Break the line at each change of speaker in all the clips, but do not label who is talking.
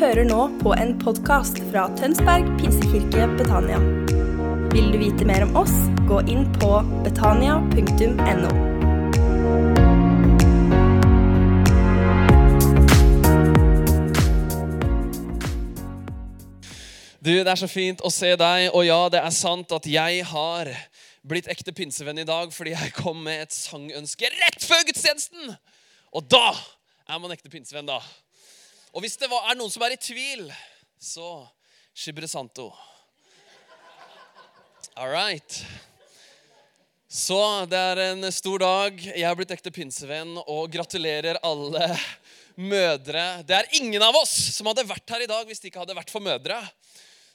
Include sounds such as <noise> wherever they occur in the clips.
hører nå på en podkast fra Tønsberg pinsekirke Betania. Vil du vite mer om oss, gå inn på betania.no.
Du, Det er så fint å se deg, og ja, det er sant at jeg har blitt ekte pinsevenn i dag fordi jeg kom med et sangønske rett før gudstjenesten. Og da er man ekte pinsevenn, da. Og hvis det er noen som er i tvil, så Shibre Santo. All right. Så det er en stor dag. Jeg har blitt ekte pinsevenn, og gratulerer alle mødre. Det er ingen av oss som hadde vært her i dag hvis det ikke hadde vært for mødre.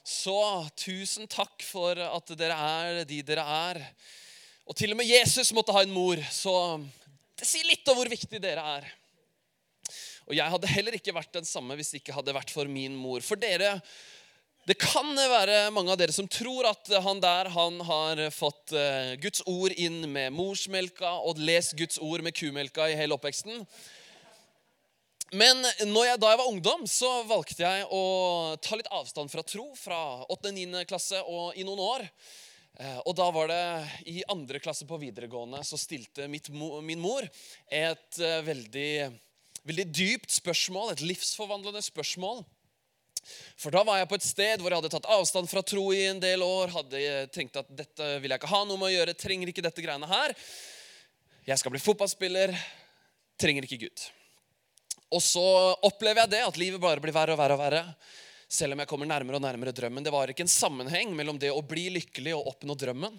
Så tusen takk for at dere er de dere er. Og til og med Jesus måtte ha en mor, så det sier litt om hvor viktig dere er. Og jeg hadde heller ikke vært den samme hvis det ikke hadde vært for min mor. For dere, det kan være mange av dere som tror at han der han har fått eh, Guds ord inn med morsmelka og lest Guds ord med kumelka i hele oppveksten. Men jeg, da jeg var ungdom, så valgte jeg å ta litt avstand fra tro fra 8.-9. klasse og i noen år. Eh, Og da var det i andre klasse på videregående så stilte mitt, min mor et eh, veldig, veldig dypt spørsmål, et livsforvandlende spørsmål. For da var jeg på et sted hvor jeg hadde tatt avstand fra tro i en del år. Hadde tenkt at dette vil jeg ikke ha noe med å gjøre, trenger ikke dette greiene her. Jeg skal bli fotballspiller, trenger ikke Gud. Og så opplever jeg det, at livet bare blir verre og verre og verre. Selv om jeg kommer nærmere og nærmere drømmen. Det var ikke en sammenheng mellom det å bli lykkelig og oppnå drømmen.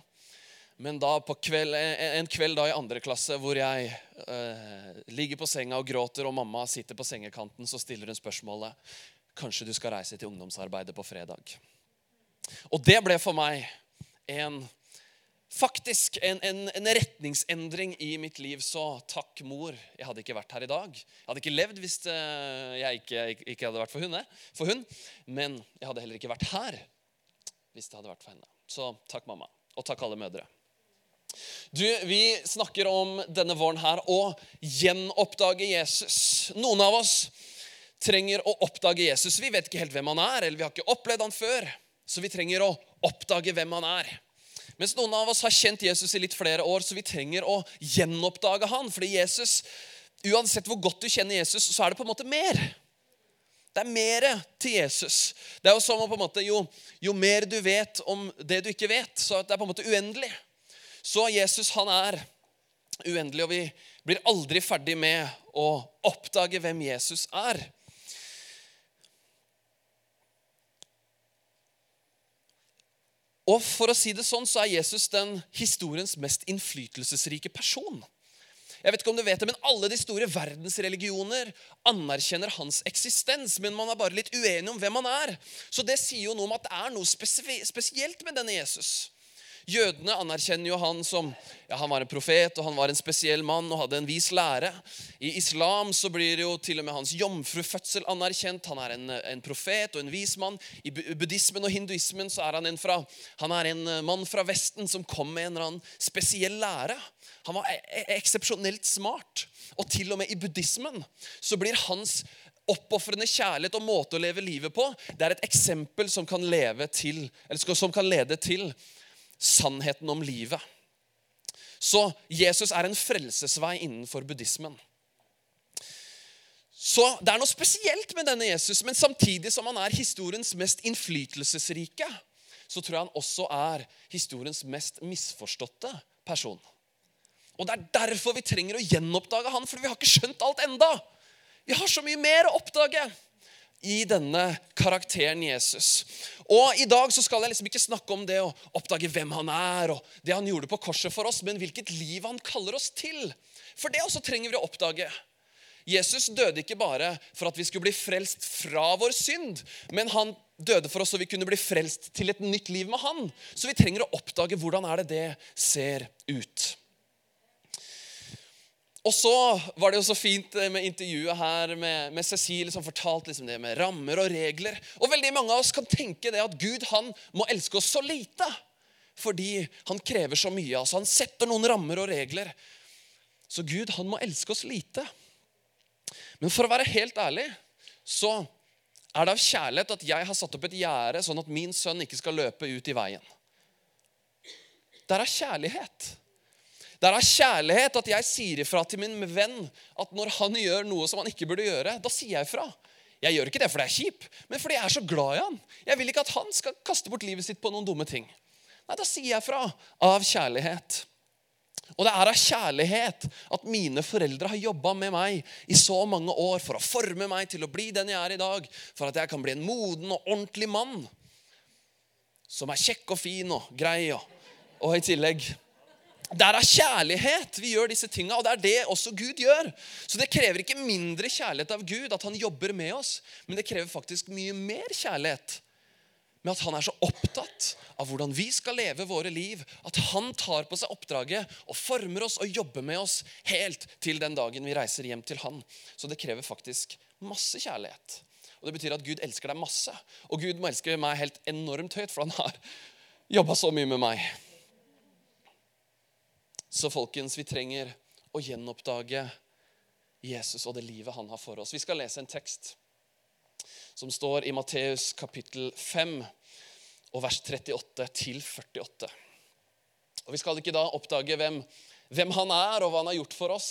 Men da på kveld, en kveld da i andre klasse hvor jeg eh, ligger på senga og gråter, og mamma sitter på sengekanten, så stiller hun spørsmålet Kanskje du skal reise til ungdomsarbeidet på fredag. Og det ble for meg en faktisk en, en, en retningsendring i mitt liv. Så takk, mor. Jeg hadde ikke vært her i dag. Jeg hadde ikke levd hvis det, jeg ikke, ikke hadde vært for hun, for hun. Men jeg hadde heller ikke vært her hvis det hadde vært for henne. Så takk, mamma. Og takk, alle mødre. Du, Vi snakker om denne våren her å gjenoppdage Jesus. Noen av oss trenger å oppdage Jesus. Vi vet ikke helt hvem han er, eller vi har ikke opplevd han før. Så vi trenger å oppdage hvem han er. Mens noen av oss har kjent Jesus i litt flere år, så vi trenger å gjenoppdage han. Fordi Jesus, uansett hvor godt du kjenner Jesus, så er det på en måte mer. Det er mer til Jesus. Det er jo som om på en måte, jo, jo mer du vet om det du ikke vet, så det er på en måte uendelig. Så Jesus han er uendelig, og vi blir aldri ferdig med å oppdage hvem Jesus er. Og for å si det sånn, så er Jesus den historiens mest innflytelsesrike person. Jeg vet ikke om du vet det, men Alle de store verdensreligioner anerkjenner hans eksistens, men man er bare litt uenig om hvem han er. Så det sier jo noe om at det er noe spesielt med denne Jesus. Jødene anerkjenner jo han som ja, han var en profet og han var en spesiell mann og hadde en vis lære. I islam så blir jo til og med hans jomfrufødsel anerkjent. Han er en, en profet og en vis mann. I buddhismen og hinduismen så er han en, fra, han er en eh, mann fra Vesten som kom med en eller annen spesiell lære. Han var e- e- eksepsjonelt smart. Og til og med i buddhismen så blir hans oppofrende kjærlighet og måte å leve livet på det er et eksempel som kan, leve til, eller som kan lede til sannheten om livet. Så Jesus er en frelsesvei innenfor buddhismen. Så Det er noe spesielt med denne Jesus, men samtidig som han er historiens mest innflytelsesrike, så tror jeg han også er historiens mest misforståtte person. Og Det er derfor vi trenger å gjenoppdage han, for vi har ikke skjønt alt enda. Vi har så mye mer å oppdage i denne karakteren Jesus. Og I dag så skal jeg liksom ikke snakke om det å oppdage hvem han er, og det han gjorde på korset for oss, men hvilket liv han kaller oss til. For det også trenger vi å oppdage. Jesus døde ikke bare for at vi skulle bli frelst fra vår synd, men han døde for oss så vi kunne bli frelst til et nytt liv med han. Så vi trenger å oppdage hvordan er det det ser ut. Og så var det jo så fint eh, med intervjuet her med, med Cecilie som fortalte liksom det med rammer og regler. Og veldig mange av oss kan tenke det at Gud han må elske oss så lite. Fordi han krever så mye oss. Han setter noen rammer og regler. Så Gud han må elske oss lite. Men for å være helt ærlig så er det av kjærlighet at jeg har satt opp et gjerde, sånn at min sønn ikke skal løpe ut i veien. Det er av kjærlighet. Det er av kjærlighet at jeg sier ifra til min venn at når han gjør noe som han ikke burde gjøre, da sier jeg ifra. Jeg gjør ikke det fordi jeg er kjip, men fordi jeg er så glad i han. Jeg vil ikke at han skal kaste bort livet sitt på noen dumme ting. Nei, da sier jeg fra av kjærlighet. Og det er av kjærlighet at mine foreldre har jobba med meg i så mange år for å forme meg til å bli den jeg er i dag, for at jeg kan bli en moden og ordentlig mann som er kjekk og fin og grei, og, og i tillegg det er kjærlighet vi gjør disse tinga, og det er det også Gud gjør. Så det krever ikke mindre kjærlighet av Gud at han jobber med oss, men det krever faktisk mye mer kjærlighet med at han er så opptatt av hvordan vi skal leve våre liv, at han tar på seg oppdraget og former oss og jobber med oss helt til den dagen vi reiser hjem til han. Så det krever faktisk masse kjærlighet. Og Det betyr at Gud elsker deg masse. Og Gud må elske meg helt enormt høyt, for han har jobba så mye med meg. Så folkens, vi trenger å gjenoppdage Jesus og det livet han har for oss. Vi skal lese en tekst som står i Matteus kapittel 5 og vers 38 til 48. Og Vi skal ikke da oppdage hvem, hvem han er, og hva han har gjort for oss.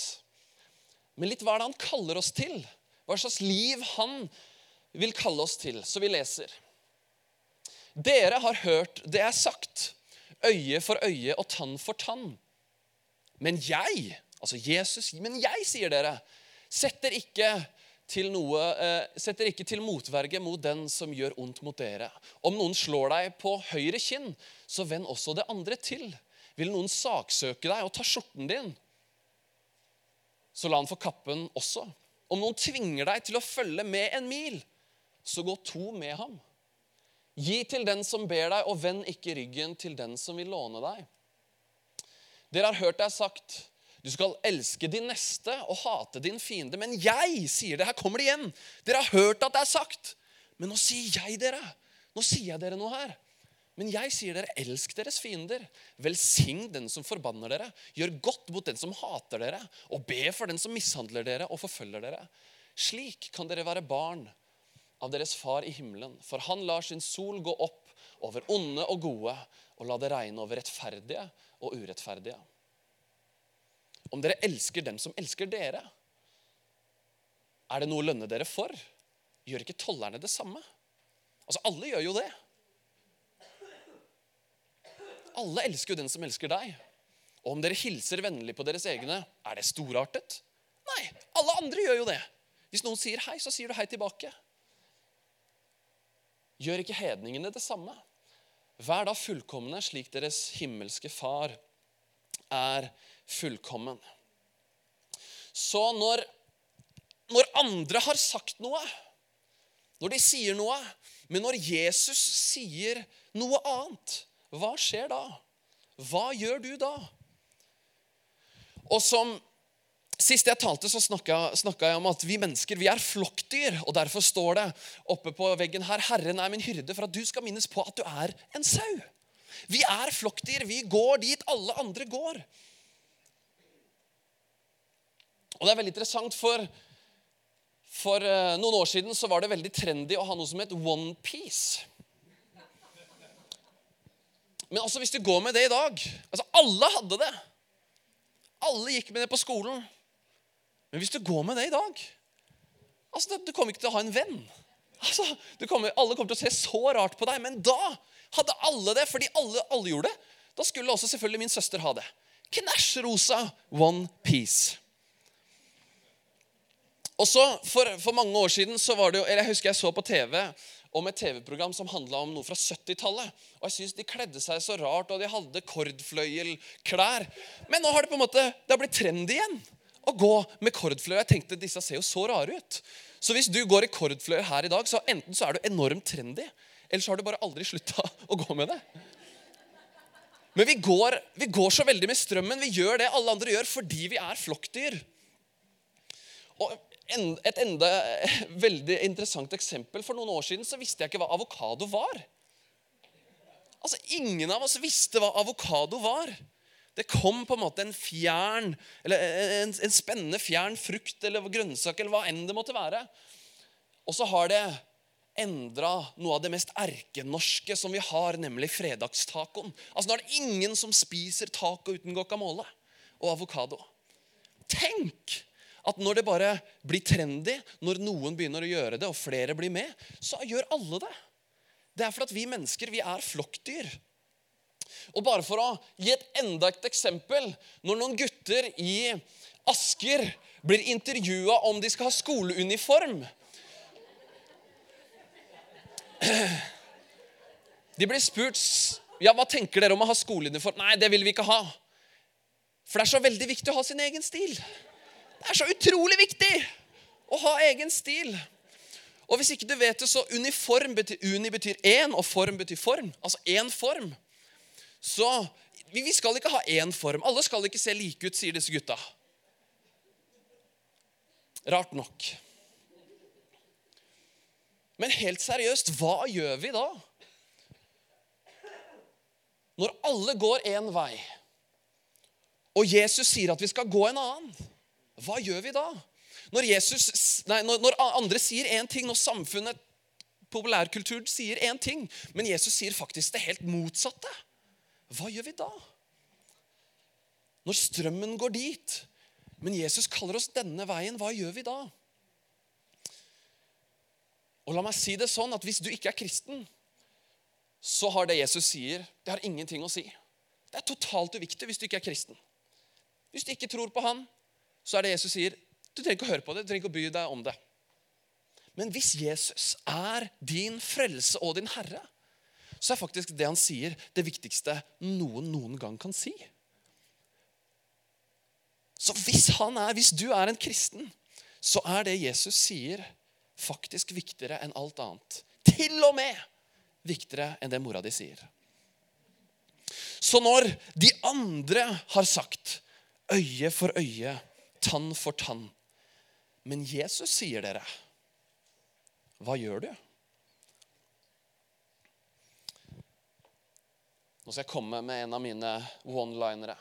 Men litt hva er det han kaller oss til? Hva slags liv han vil kalle oss til? Så vi leser. Dere har hørt det er sagt, øye for øye og tann for tann. Men jeg, altså Jesus, men jeg, sier dere, setter ikke til noe, eh, setter ikke til motverge mot den som gjør ondt mot dere. Om noen slår deg på høyre kinn, så vend også det andre til. Vil noen saksøke deg og ta skjorten din, så la han få kappen også. Om noen tvinger deg til å følge med en mil, så gå to med ham. Gi til den som ber deg, og vend ikke ryggen til den som vil låne deg. Dere har hørt det sagt du skal elske din neste og hate din fiende. Men jeg sier det. Her kommer det igjen. Dere har hørt at det er sagt. Men nå sier jeg dere. Nå sier jeg dere noe her. Men jeg sier dere, elsk deres fiender. Velsign den som forbanner dere. Gjør godt mot den som hater dere. Og be for den som mishandler dere og forfølger dere. Slik kan dere være barn av deres far i himmelen. For han lar sin sol gå opp over onde og gode og la det regne over rettferdige og urettferdige. Om dere elsker dem som elsker dere, er det noe å lønne dere for? Gjør ikke tollerne det samme? Altså, Alle gjør jo det. Alle elsker jo den som elsker deg. Og om dere hilser vennlig på deres egne, er det storartet? Nei, alle andre gjør jo det. Hvis noen sier hei, så sier du hei tilbake. Gjør ikke hedningene det samme? Vær da fullkomne slik deres himmelske far er fullkommen. Så når, når andre har sagt noe, når de sier noe, men når Jesus sier noe annet, hva skjer da? Hva gjør du da? Og som Sist jeg talte, så snakka, jeg om at vi mennesker vi er flokkdyr. og Derfor står det oppe på veggen her 'Herren er min hyrde', for at du skal minnes på at du er en sau. Vi er flokkdyr. Vi går dit alle andre går. Og det er veldig interessant, for for uh, noen år siden så var det veldig trendy å ha noe som het onepiece. Men altså, hvis du går med det i dag altså Alle hadde det. Alle gikk med det på skolen. Men hvis du går med det i dag altså, Du kommer ikke til å ha en venn. Altså, kommer, alle kommer til å se så rart på deg. Men da hadde alle det, fordi alle, alle gjorde det. Da skulle også selvfølgelig min søster ha det. Knæsj rosa one piece. Og så, for, for, mange år siden så var det jo, eller jeg husker jeg så på TV om et TV-program som handla om noe fra 70-tallet. Og jeg synes De kledde seg så rart, og de hadde kordfløyelklær. Men nå har det på en måte, det har blitt trendy igjen å gå med kordfløyer. Jeg tenkte disse ser jo så rare ut. Så hvis du går i kordfløyer her i dag, så enten så er du enormt trendy, eller så har du bare aldri slutta <laughs> å gå med det. Men vi går, vi går så veldig med strømmen. Vi gjør det alle andre gjør, fordi vi er flokkdyr. Og et enda <laughs> veldig interessant eksempel. For noen år siden så visste jeg ikke hva avokado var. Altså, Ingen av oss visste hva avokado var. Det kom på en måte en fjern, eller en, en spennende fjern frukt eller grønnsak eller hva enn det måtte være. Og så har det endra noe av det mest erkenorske som vi har, nemlig fredagstacoen. Altså, Nå er det ingen som spiser taco uten guacamole og avokado. Tenk at når det bare blir trendy, når noen begynner å gjøre det, og flere blir med, så gjør alle det. Det er fordi vi mennesker vi er flokkdyr. Og bare for å gi et enda et eksempel Når noen gutter i Asker blir intervjua om de skal ha skoleuniform <clears throat> De blir spurt ja, hva tenker dere om å ha skoleuniform. Nei, det vil vi ikke ha. For det er så veldig viktig å ha sin egen stil. Det er så utrolig viktig å ha egen stil. Og hvis ikke du vet det, så uniform betyr, uni betyr én, og form betyr form. Altså én form. Så vi skal ikke ha én form. Alle skal ikke se like ut, sier disse gutta. Rart nok. Men helt seriøst, hva gjør vi da? Når alle går én vei, og Jesus sier at vi skal gå en annen, hva gjør vi da? Når, Jesus, nei, når, når andre sier én ting, når samfunnet, populærkultur, sier én ting, men Jesus sier faktisk det helt motsatte, hva gjør vi da? Når strømmen går dit, men Jesus kaller oss denne veien, hva gjør vi da? Og la meg si det sånn at Hvis du ikke er kristen, så har det Jesus sier, det har ingenting å si. Det er totalt uviktig hvis du ikke er kristen. Hvis du ikke tror på han, så er det Jesus sier, du trenger ikke å høre på det, du trenger ikke å by deg om det. Men hvis Jesus er din frelse og din herre, så er faktisk det han sier, det viktigste noen noen gang kan si. Så hvis han er, hvis du er en kristen, så er det Jesus sier, faktisk viktigere enn alt annet. Til og med viktigere enn det mora di sier. Så når de andre har sagt øye for øye, tann for tann Men Jesus sier dere, hva gjør du? Nå skal jeg komme med en av mine one-linere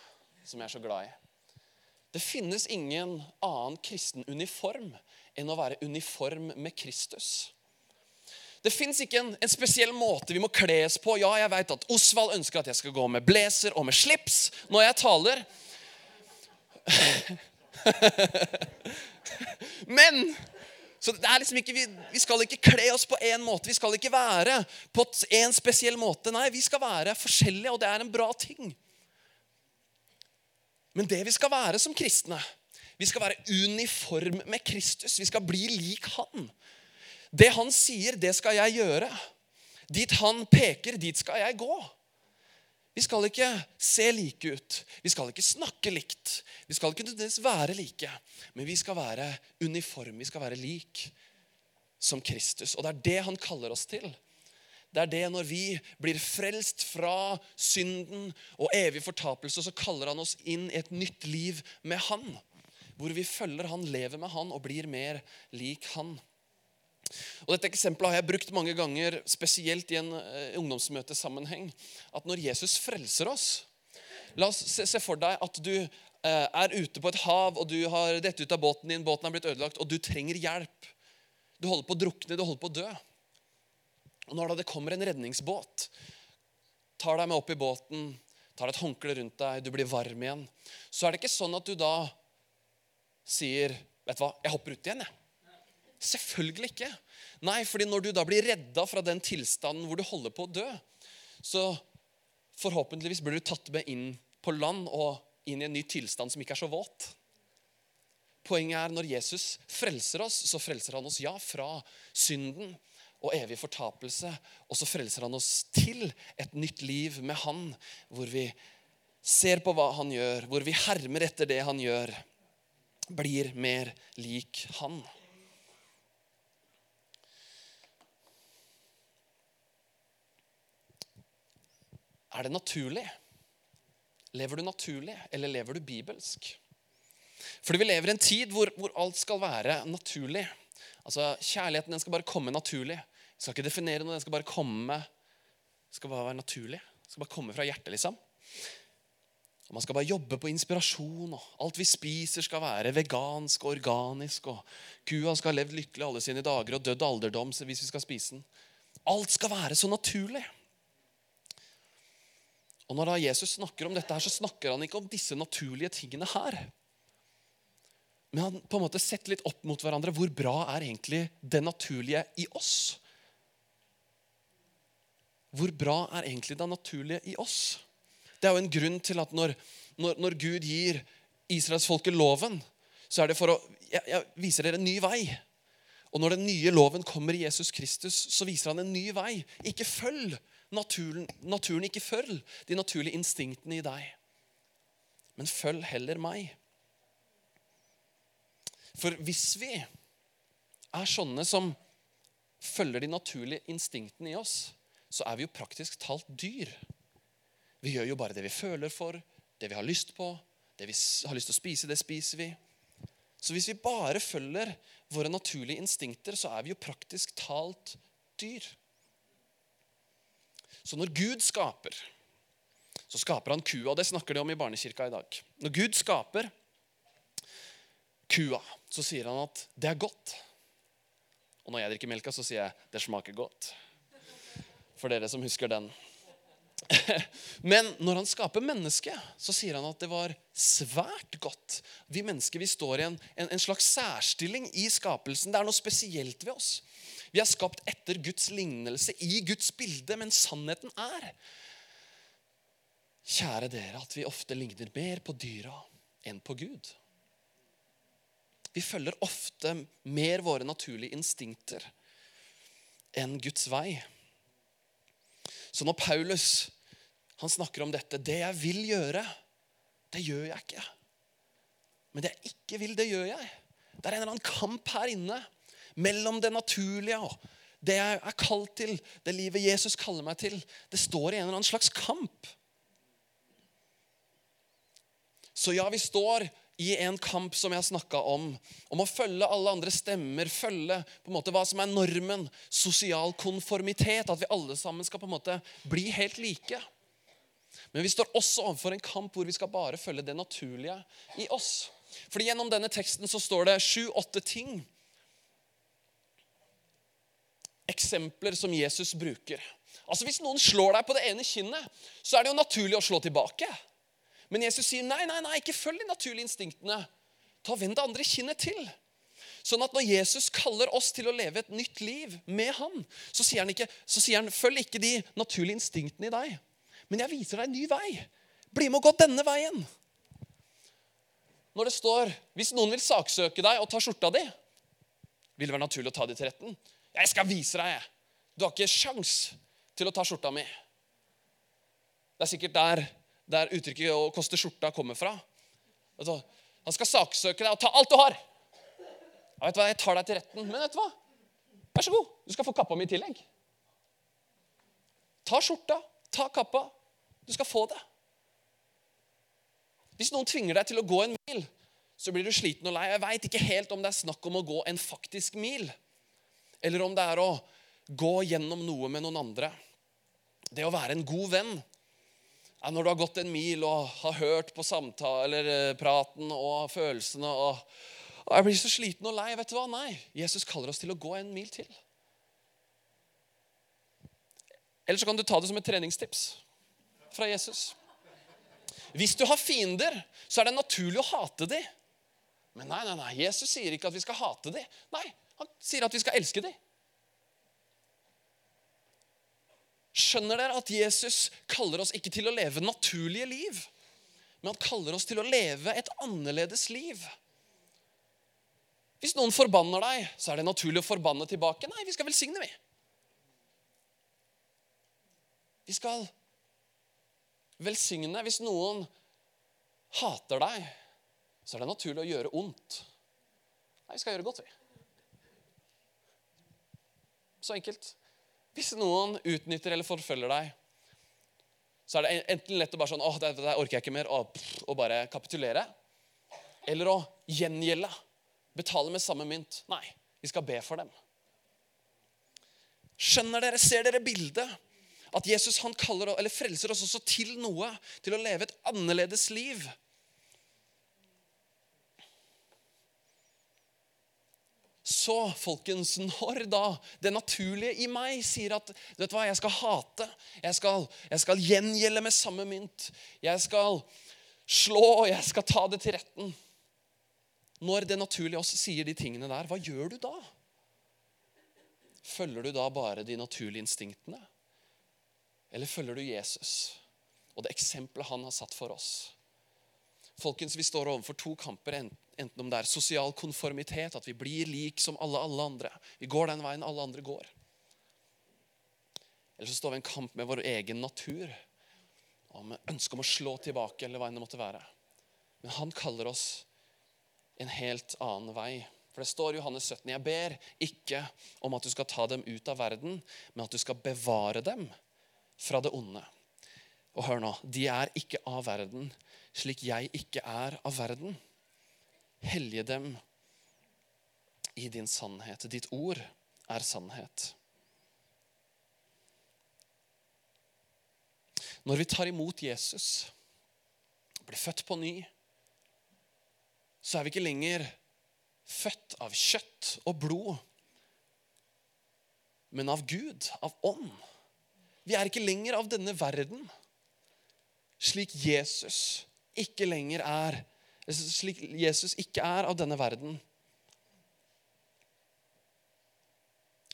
som jeg er så glad i. Det finnes ingen annen kristen uniform enn å være uniform med Kristus. Det fins ikke en, en, spesiell måte vi må kles på. Ja, jeg vet at Osvald ønsker at jeg skal gå med blazer og med slips når jeg taler. <laughs> Men så det er liksom ikke, vi, vi skal ikke kle oss på én måte. Vi skal ikke være på en spesiell måte. Nei, vi skal være forskjellige, og det er en bra ting. Men det vi skal være som kristne, vi skal være uniform med Kristus. Vi skal bli lik han. Det han sier, det skal jeg gjøre. Dit han peker, dit skal jeg gå. Vi skal ikke se like ut. Vi skal ikke snakke likt. Vi skal ikke nødvendigvis være like, men vi skal være uniform. Vi skal være lik som Kristus. Og det er det han kaller oss til. Det er det når vi blir frelst fra synden og evig fortapelse, så kaller han oss inn i et nytt liv med han hvor vi følger han, lever med han og blir mer lik han. Og Dette eksempelet har jeg brukt mange ganger, spesielt i en uh, ungdomsmøtesammenheng. At når Jesus frelser oss La oss se, for deg at du uh, er ute på et hav, og du har dette ut av båten din, båten har blitt ødelagt, og du trenger hjelp. Du holder på å drukne, du holder på å dø. Og Når det kommer en redningsbåt, tar deg med opp i båten, tar et håndkle rundt deg, du blir varm igjen, så er det ikke sånn at du da sier Vet du hva, jeg hopper ut igjen, jeg. Selvfølgelig ikke. Nei, fordi når du da blir redda fra den tilstanden hvor du holder på å dø, så forhåpentligvis blir du tatt med inn på land og inn i en ny tilstand som ikke er så våt. Poenget er når Jesus frelser oss, så frelser han oss ja fra synden og evig fortapelse. Og så frelser han oss til et nytt liv med han, hvor vi ser på hva han gjør, hvor vi hermer etter det han gjør blir mer lik han. Er det naturlig? Lever du naturlig, eller lever du bibelsk? Fordi vi lever i en tid hvor, hvor alt skal være naturlig. Altså, Kjærligheten den skal bare komme naturlig. Jeg skal ikke definere noe, den skal bare komme skal bare være naturlig. Den skal bare komme fra hjertet, liksom. Og Man skal bare jobbe på inspirasjon. og Alt vi spiser, skal være vegansk og organisk. og Kua skal ha levd lykkelig alle sine dager og dødd alderdom hvis vi skal spise den. Alt skal være så naturlig. Og Når da Jesus snakker om dette, her, så snakker han ikke om disse naturlige tingene her. Men han på en måte setter litt opp mot hverandre. Hvor bra er egentlig det naturlige i oss? Hvor bra er egentlig det naturlige i oss? Det er jo en grunn til at når, når, når Gud gir israelsfolket loven, så er det for å jeg, jeg viser dere en ny vei. Og når den nye loven kommer i Jesus Kristus, så viser han en ny vei. Ikke følg naturen, naturen ikke følg de naturlige instinktene i deg. Men følg heller meg. For hvis vi er sånne som følger de naturlige instinktene i oss, så er vi jo praktisk talt dyr. Vi gjør jo bare det vi føler for, det vi har lyst på. Det vi har lyst til å spise, det spiser vi. Så hvis vi bare følger våre naturlige instinkter, så er vi jo praktisk talt dyr. Så når Gud skaper, så skaper han kua. og Det snakker de om i barnekirka i dag. Når Gud skaper kua, så sier han at det er godt. Og når jeg drikker melka, så sier jeg det smaker godt. For dere som husker den. <laughs> Men når han skaper mennesket, så sier han at det var svært godt. Vi mennesker vi står i en, en, en, slags særstilling i skapelsen. Det er noe spesielt ved oss. Vi er skapt etter Guds lignelse, i Guds bilde, men sannheten er Kjære dere, at vi ofte ligner mer på dyra enn på Gud. Vi følger ofte mer våre naturlige instinkter enn Guds vei. Så når Paulus han snakker om dette Det jeg vil gjøre, det gjør jeg ikke. Men det jeg ikke vil, det gjør jeg. Det er en eller annen kamp her inne mellom det naturlige og det jeg er kalt til, det livet Jesus kaller meg til. Det står i en eller annen slags kamp. Så ja, vi står i en kamp som jeg har snakka om, om å følge alle andre stemmer, følge på en måte hva som er normen, sosial konformitet, at vi alle sammen skal på en måte bli helt like. Men vi står også overfor en kamp hvor vi skal bare følge det naturlige i oss. Fordi Gjennom denne teksten så står det sju-åtte ting. Eksempler som Jesus bruker. Altså Hvis noen slår deg på det ene kinnet, så er det jo naturlig å slå tilbake. Men Jesus sier nei, nei, nei, ikke følg de naturlige instinktene. Ta Vend det andre kinnet til. Sånn at når Jesus kaller oss til å leve et nytt liv med han, så sier han ikke, så sier han, følg ikke de naturlige instinktene i deg. Men jeg viser deg en ny vei. Bli med og gå denne veien. Når det står hvis noen vil saksøke deg og ta skjorta di, vil det være naturlig å ta det til retten. Jeg skal vise deg. Du har ikke sjans til å ta skjorta mi. Det er sikkert der der uttrykket 'å koste skjorta' kommer fra. Han skal saksøke deg og ta alt du har. Vet du hva, Jeg tar deg til retten, men vet du hva? Vær så god, du skal få kappa mi i tillegg. Ta skjorta, ta kappa. Du skal få det. Hvis noen tvinger deg til å gå en mil, så blir du sliten og lei. Jeg veit ikke helt om det er snakk om å gå en faktisk mil, eller om det er å gå gjennom noe med noen andre. Det å være en god venn er når du har gått en mil og har hørt på samtale, eller eh, praten og følelsene og, og Jeg blir så sliten og lei. Vet du hva? Nei. Jesus kaller oss til å gå en mil til. Eller så kan du ta det som et treningstips fra Jesus. Hvis du har fiender, så er det naturlig å hate dem. Men nei, nei, nei, Jesus sier ikke at vi skal hate dem. Nei, Han sier at vi skal elske dem. Skjønner dere at Jesus kaller oss ikke til å leve naturlige liv, men han kaller oss til å leve et annerledes liv? Hvis noen forbanner deg, så er det naturlig å forbanne tilbake. Nei, vi skal velsigne, vi. Vi skal velsigne. Hvis noen hater deg, så er det naturlig å gjøre ondt. Nei, vi skal gjøre godt, vi. Så enkelt. Hvis noen utnytter eller forfølger deg, så er det enten lett å bare sånn, åh, det, det orker jeg ikke mer, og, og bare kapitulere. Eller å gjengjelde. Betale med samme mynt. Nei, vi skal be for dem. Skjønner dere? Ser dere bildet? At Jesus han kaller, eller frelser oss også til noe, til å leve et annerledes liv. Så, folkens, når da det naturlige i meg sier at vet du hva, jeg skal hate, jeg skal, jeg skal gjengjelde med samme mynt, jeg skal slå, og jeg skal ta det til retten Når det naturlige oss sier de tingene der, hva gjør du da? Følger du da bare de naturlige instinktene? Eller følger du Jesus og det eksempelet han har satt for oss? Folkens, Vi står overfor to kamper, enten om det er sosial konformitet, at vi blir lik som alle, alle andre. Vi går den veien alle andre går. Eller så står vi i en kamp med vår egen natur, og med ønske om å slå tilbake, eller hva enn det måtte være. Men han kaller oss en helt annen vei. For det står i Johannes 17.: Jeg ber ikke om at du skal ta dem ut av verden, men at du skal bevare dem fra det onde. Og hør nå, de er ikke av verden, slik jeg ikke er av verden. Hellige dem i din sannhet. Ditt ord er sannhet. Når vi tar imot Jesus, blir født på ny, så er vi ikke lenger født av kjøtt og blod, men av Gud, av ånd. Vi er ikke lenger av denne verden, slik Jesus ikke lenger er. Slik Jesus ikke er av denne verden.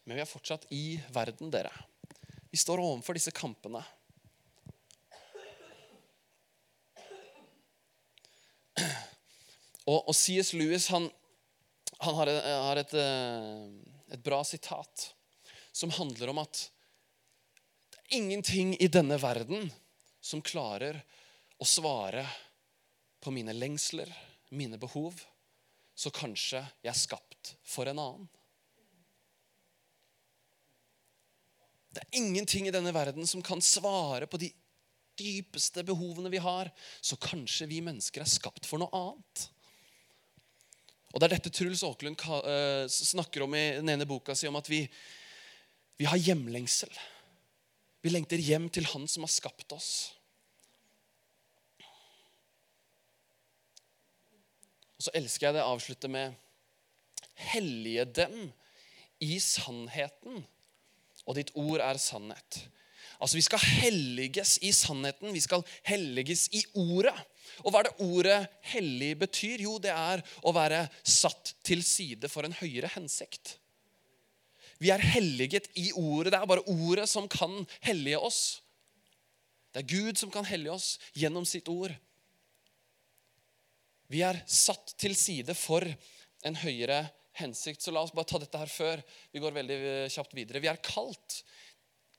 Men vi er fortsatt i verden, dere. Vi står overfor disse kampene. Og, og C.S. Lewis han, han har, har et, eh, et, bra sitat som handler om at ingenting i denne verden som klarer å svare på mine lengsler, mine behov, så kanskje jeg er skapt for en annen. Det er ingenting i denne verden som kan svare på de dypeste behovene vi har, så kanskje vi mennesker er skapt for noe annet. Og Det er dette Truls Aaklund eh, snakker om i den ene boka si, om at vi, vi har hjemlengsel. Vi lengter hjem til Han som har skapt oss. Og Så elsker jeg det å avslutte med Hellige dem i sannheten, og ditt ord er sannhet. Altså, Vi skal helliges i sannheten. Vi skal helliges i ordet. Og hva er det ordet 'hellig' betyr? Jo, det er å være satt til side for en høyere hensikt. Vi er helliget i ordet. Det er bare ordet som kan hellige oss. Det er Gud som kan hellige oss gjennom sitt ord. Vi er satt til side for en høyere hensikt. Så la oss bare ta dette her før vi går veldig kjapt videre. Vi er kalt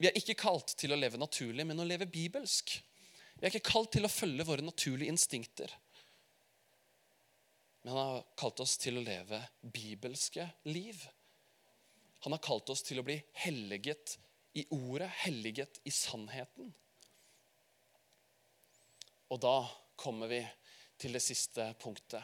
vi er ikke kalt til å leve naturlig, men å leve bibelsk. Vi er ikke kalt til å følge våre naturlige instinkter. Men han har kalt oss til å leve bibelske liv. Han har kalt oss til å bli helliget i ordet, helliget i sannheten. Og da kommer vi til det siste punktet.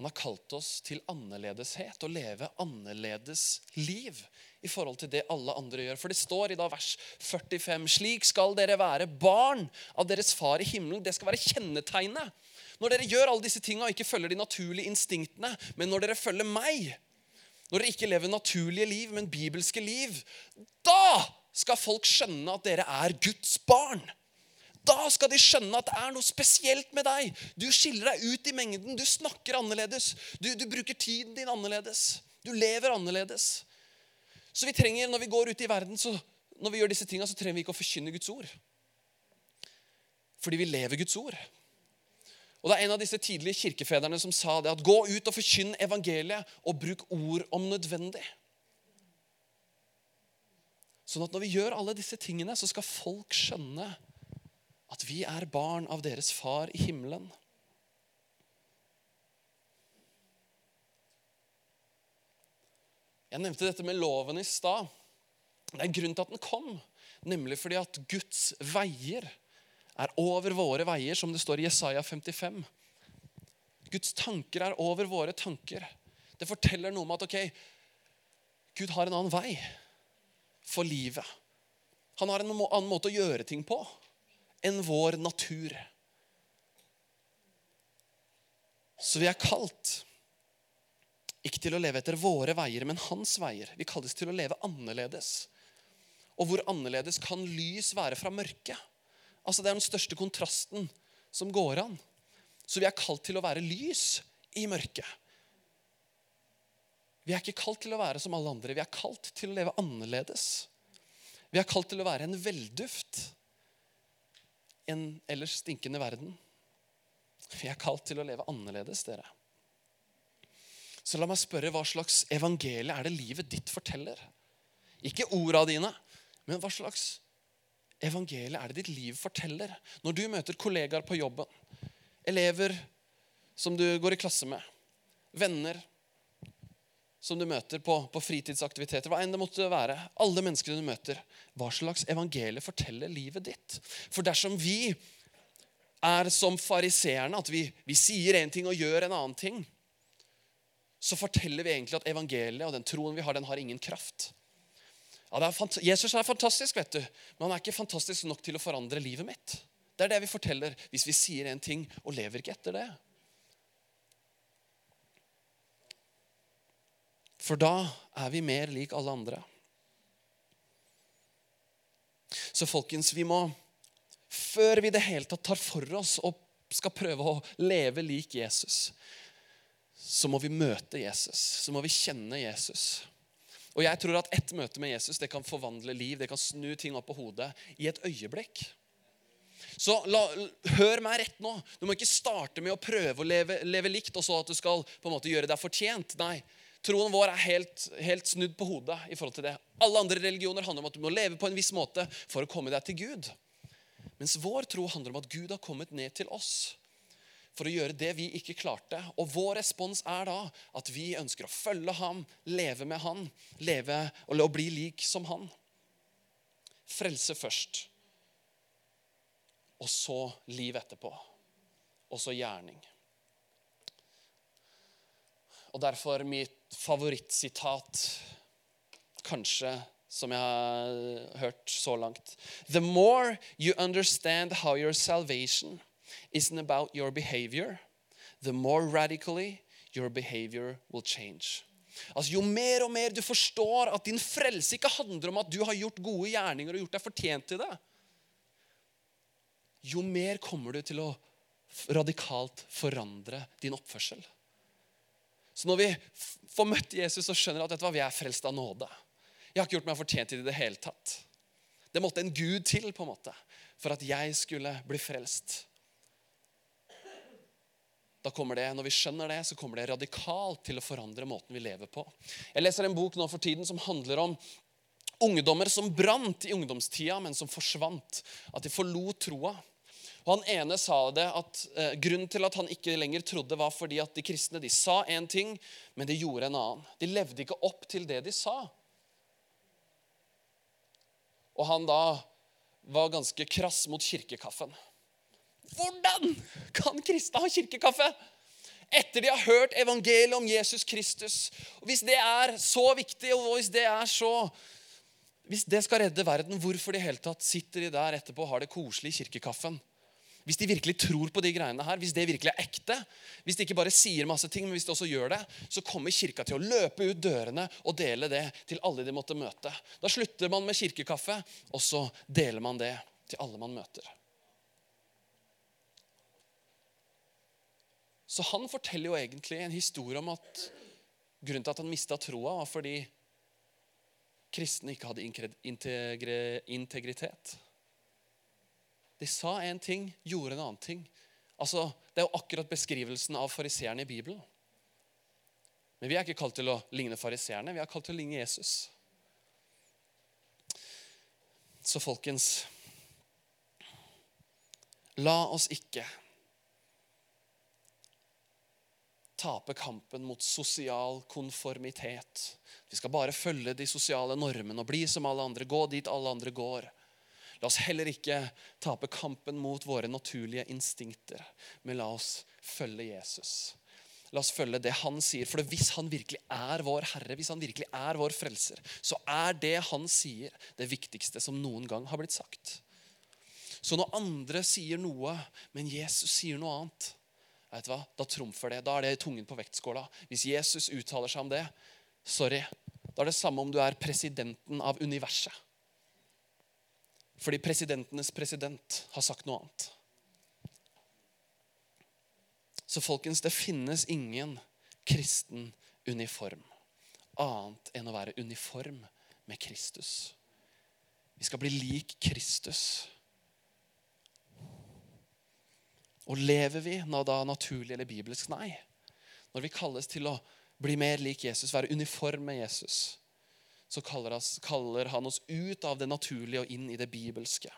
Han har kalt oss til annerledeshet, å leve annerledes liv i forhold til det alle andre gjør. For det står i da vers 45.: Slik skal dere være barn av deres far i himmelen. Det skal være kjennetegnet. Når dere gjør alle disse tingene og ikke følger de naturlige instinktene, men når dere følger meg, når dere ikke lever naturlige liv, men bibelske liv, da skal folk skjønne at dere er Guds barn. Da skal de skjønne at det er noe spesielt med deg. Du skiller deg ut i mengden. Du snakker annerledes. Du, du bruker tiden din annerledes. Du lever annerledes. Så vi trenger, når vi går ut i verden, så, når vi gjør disse tingene, så trenger vi ikke å forkynne Guds ord. Fordi vi lever Guds ord. Og Det er en av disse tidlige kirkefedrene som sa det at gå ut og forkynn evangeliet og bruk ord om nødvendig. Sånn at når vi gjør alle disse tingene, så skal folk skjønne at vi er barn av deres far i himmelen. Jeg nevnte dette med loven i stad. Det er en grunn til at den kom. Nemlig fordi at Guds veier er over våre veier, som det står i Jesaja 55. Guds tanker er over våre tanker. Det forteller noe om at ok, Gud har en annen vei for livet. Han har en annen måte å gjøre ting på enn vår natur. Så vi er kalt ikke til å leve etter våre veier, men hans veier. Vi kalles til å leve annerledes. Og hvor annerledes kan lys være fra mørket? Altså Det er den største kontrasten som går an. Så vi er kalt til å være lys i mørket. Vi er ikke kalt til å være som alle andre. Vi er kalt til å leve annerledes. Vi er kalt til å være en velduft i en ellers stinkende verden. Vi er kalt til å leve annerledes, dere. Så la meg spørre, hva slags evangelie er det livet ditt forteller? Ikke orda dine, men hva slags evangelie er det ditt liv forteller? Når du møter kollegaer på jobben, elever som du går i klasse med, venner som du møter på, på fritidsaktiviteter, hva enn det måtte være, alle mennesker du møter, hva slags evangelie forteller livet ditt? For dersom vi er som fariseerne, at vi, vi sier én ting og gjør en annen ting, så forteller vi egentlig at evangeliet og den troen vi har, den har ingen kraft. Ja, er Jesus er fantastisk, vet du, men han er ikke fantastisk nok til å forandre livet mitt. Det er det vi forteller hvis vi sier en ting og lever ikke etter det. For da er vi mer lik alle andre. Så folkens, vi må, før vi i det hele tatt tar for oss og skal prøve å leve lik Jesus, så må vi møte Jesus. Så må vi kjenne Jesus. Og jeg tror at ett møte med Jesus det kan forvandle liv, det kan snu ting opp på hodet i et øyeblikk. Så la, hør meg rett nå. Du må ikke starte med å prøve å leve, leve, likt, og så at du skal på en måte gjøre deg fortjent. Nei, Troen vår er helt, helt, snudd på hodet i forhold til det. Alle andre religioner handler om at du må leve på en viss måte for å komme deg til Gud. Mens vår tro handler om at Gud har kommet ned til oss for å gjøre det vi ikke klarte. Og vår respons er da at vi ønsker å følge ham, leve med han, leve og bli lik som han. Frelse først. Og så liv etterpå. Og så gjerning. Og derfor mitt favorittsitat, kanskje som jeg har hørt så langt. The more you understand how your salvation isn't about your behavior, the more radically your behavior will change. Altså, jo mer og mer du forstår at din frelse ikke handler om at du har gjort gode gjerninger og gjort deg fortjent til det, jo mer kommer du til å radikalt forandre din oppførsel. Så når vi får møtt Jesus og skjønner at vet du vi er frelst av nåde Jeg har ikke gjort meg fortjent til det i det hele tatt. Det måtte en Gud til på en måte, for at jeg skulle bli frelst. Da kommer det, Når vi skjønner det, så kommer det radikalt til å forandre måten vi lever på. Jeg leser en bok nå for tiden som handler om ungdommer som brant i ungdomstida, men som forsvant. At de forlot troa. Og Han ene sa det at eh, Grunnen til at han ikke lenger trodde, var fordi at de kristne de sa én ting, men de gjorde en annen. De levde ikke opp til det de sa. Og han da var ganske krass mot kirkekaffen. Hvordan kan kristne ha kirkekaffe? Etter de har hørt evangeliet om Jesus Kristus. Og Hvis det er så viktig, og hvis det er så Hvis det skal redde verden, hvorfor de hele tatt sitter de der etterpå og har det koselig i kirkekaffen? Hvis de virkelig tror på de greiene her, hvis det virkelig er ekte, hvis de ikke bare sier masse ting, men hvis de også gjør det, så kommer kirka til å løpe ut dørene og dele det til alle de måtte møte. Da slutter man med kirkekaffe, og så deler man det til alle man møter. Så han forteller jo egentlig en historie om at grunnen til at han mista troa, var fordi kristne ikke hadde integritet. De sa en ting, gjorde en annen ting. Altså, Det er jo akkurat beskrivelsen av fariseerne i Bibelen. Men vi er ikke kalt til å ligne fariseerne, vi er kalt til å ligne Jesus. Så folkens La oss ikke tape kampen mot sosial konformitet. Vi skal bare følge de sosiale normene og bli som alle andre, gå dit alle andre går. La oss heller ikke tape kampen mot våre naturlige instinkter, men la oss følge Jesus. La oss følge det han sier. For hvis han virkelig er vår Herre, hvis han virkelig er vår frelser, så er det han sier, det viktigste som noen gang har blitt sagt. Så når andre sier noe, men Jesus sier noe annet, vet du hva? da trumfer det. Da er det tungen på vektskåla. Hvis Jesus uttaler seg om det, sorry, da er det samme om du er presidenten av universet. Fordi presidentenes president har sagt noe annet. Så folkens, det finnes ingen kristen uniform annet enn å være uniform med Kristus. Vi skal bli lik Kristus. Og lever vi nå da naturlig eller bibelsk? Nei. Når vi kalles til å bli mer lik Jesus, være uniform med Jesus, så kaller, han oss ut av det naturlige og inn i det bibelske.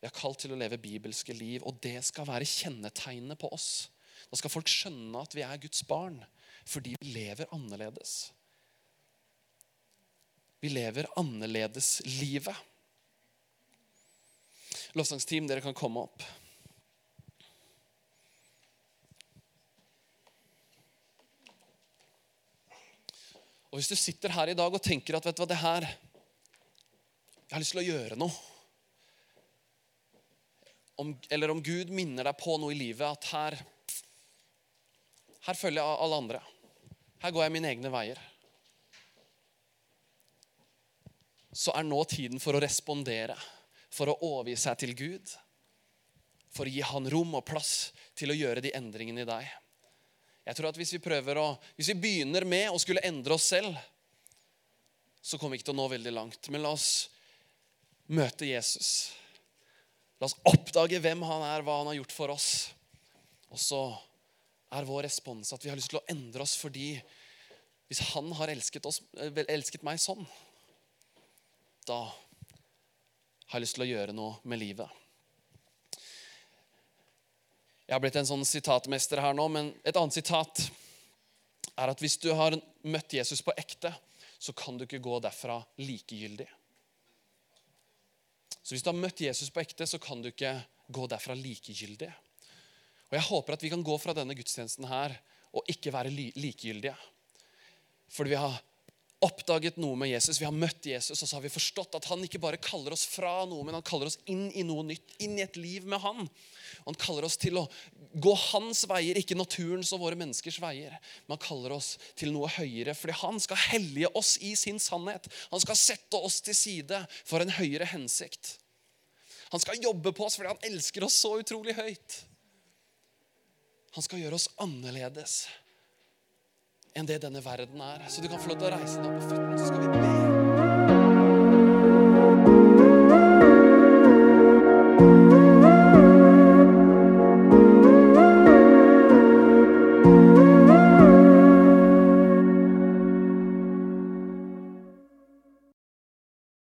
Vi er kalt til å leve bibelske liv, og det skal være kjennetegnet på oss. Da skal folk skjønne at vi er Guds barn, fordi vi lever annerledes. Vi lever annerledes livet. Lovsangsteam, dere kan komme opp. Og Hvis du sitter her i dag og tenker at vet du hva, det her Jeg har lyst til å gjøre noe om, eller om Gud minner deg på noe i livet at her, her følger jeg alle andre. Her går jeg mine egne veier. Så er nå tiden for å respondere, for å overgi seg til Gud. For å gi Han rom og plass til å gjøre de endringene i deg. Jeg tror at Hvis vi å, hvis vi begynner med å skulle endre oss selv, så kommer vi ikke til å nå veldig langt. Men la oss møte Jesus La oss oppdage hvem han er, hva han har gjort for oss. Og så er vår respons at vi har lyst til å endre oss fordi hvis han har elsket, oss, elsket meg sånn, da har jeg lyst til å gjøre noe med livet. Jeg har blitt en sånn sitatmester her nå, men et annet sitat er at hvis du har møtt Jesus på ekte, så kan du ikke gå derfra likegyldig. Så hvis du har møtt Jesus på ekte, så kan du ikke gå derfra likegyldig. Og Jeg håper at vi kan gå fra denne gudstjenesten her og ikke være likegyldige. Fordi vi har oppdaget noe med Jesus, vi har møtt Jesus, og så har vi forstått at han ikke bare kaller oss fra noe, men han kaller oss inn i noe nytt, inn i et liv med han. Han kaller oss til å gå hans veier, ikke naturens og våre menneskers veier. Men han kaller oss til noe høyere, fordi han skal hellige oss i sin sannhet. Han skal sette oss til side for en høyere hensikt. Han skal jobbe på oss fordi han elsker oss så utrolig høyt. Han skal gjøre oss annerledes enn det denne verden er. Så du kan få lov til å reise deg opp på føttene, så skal vi be.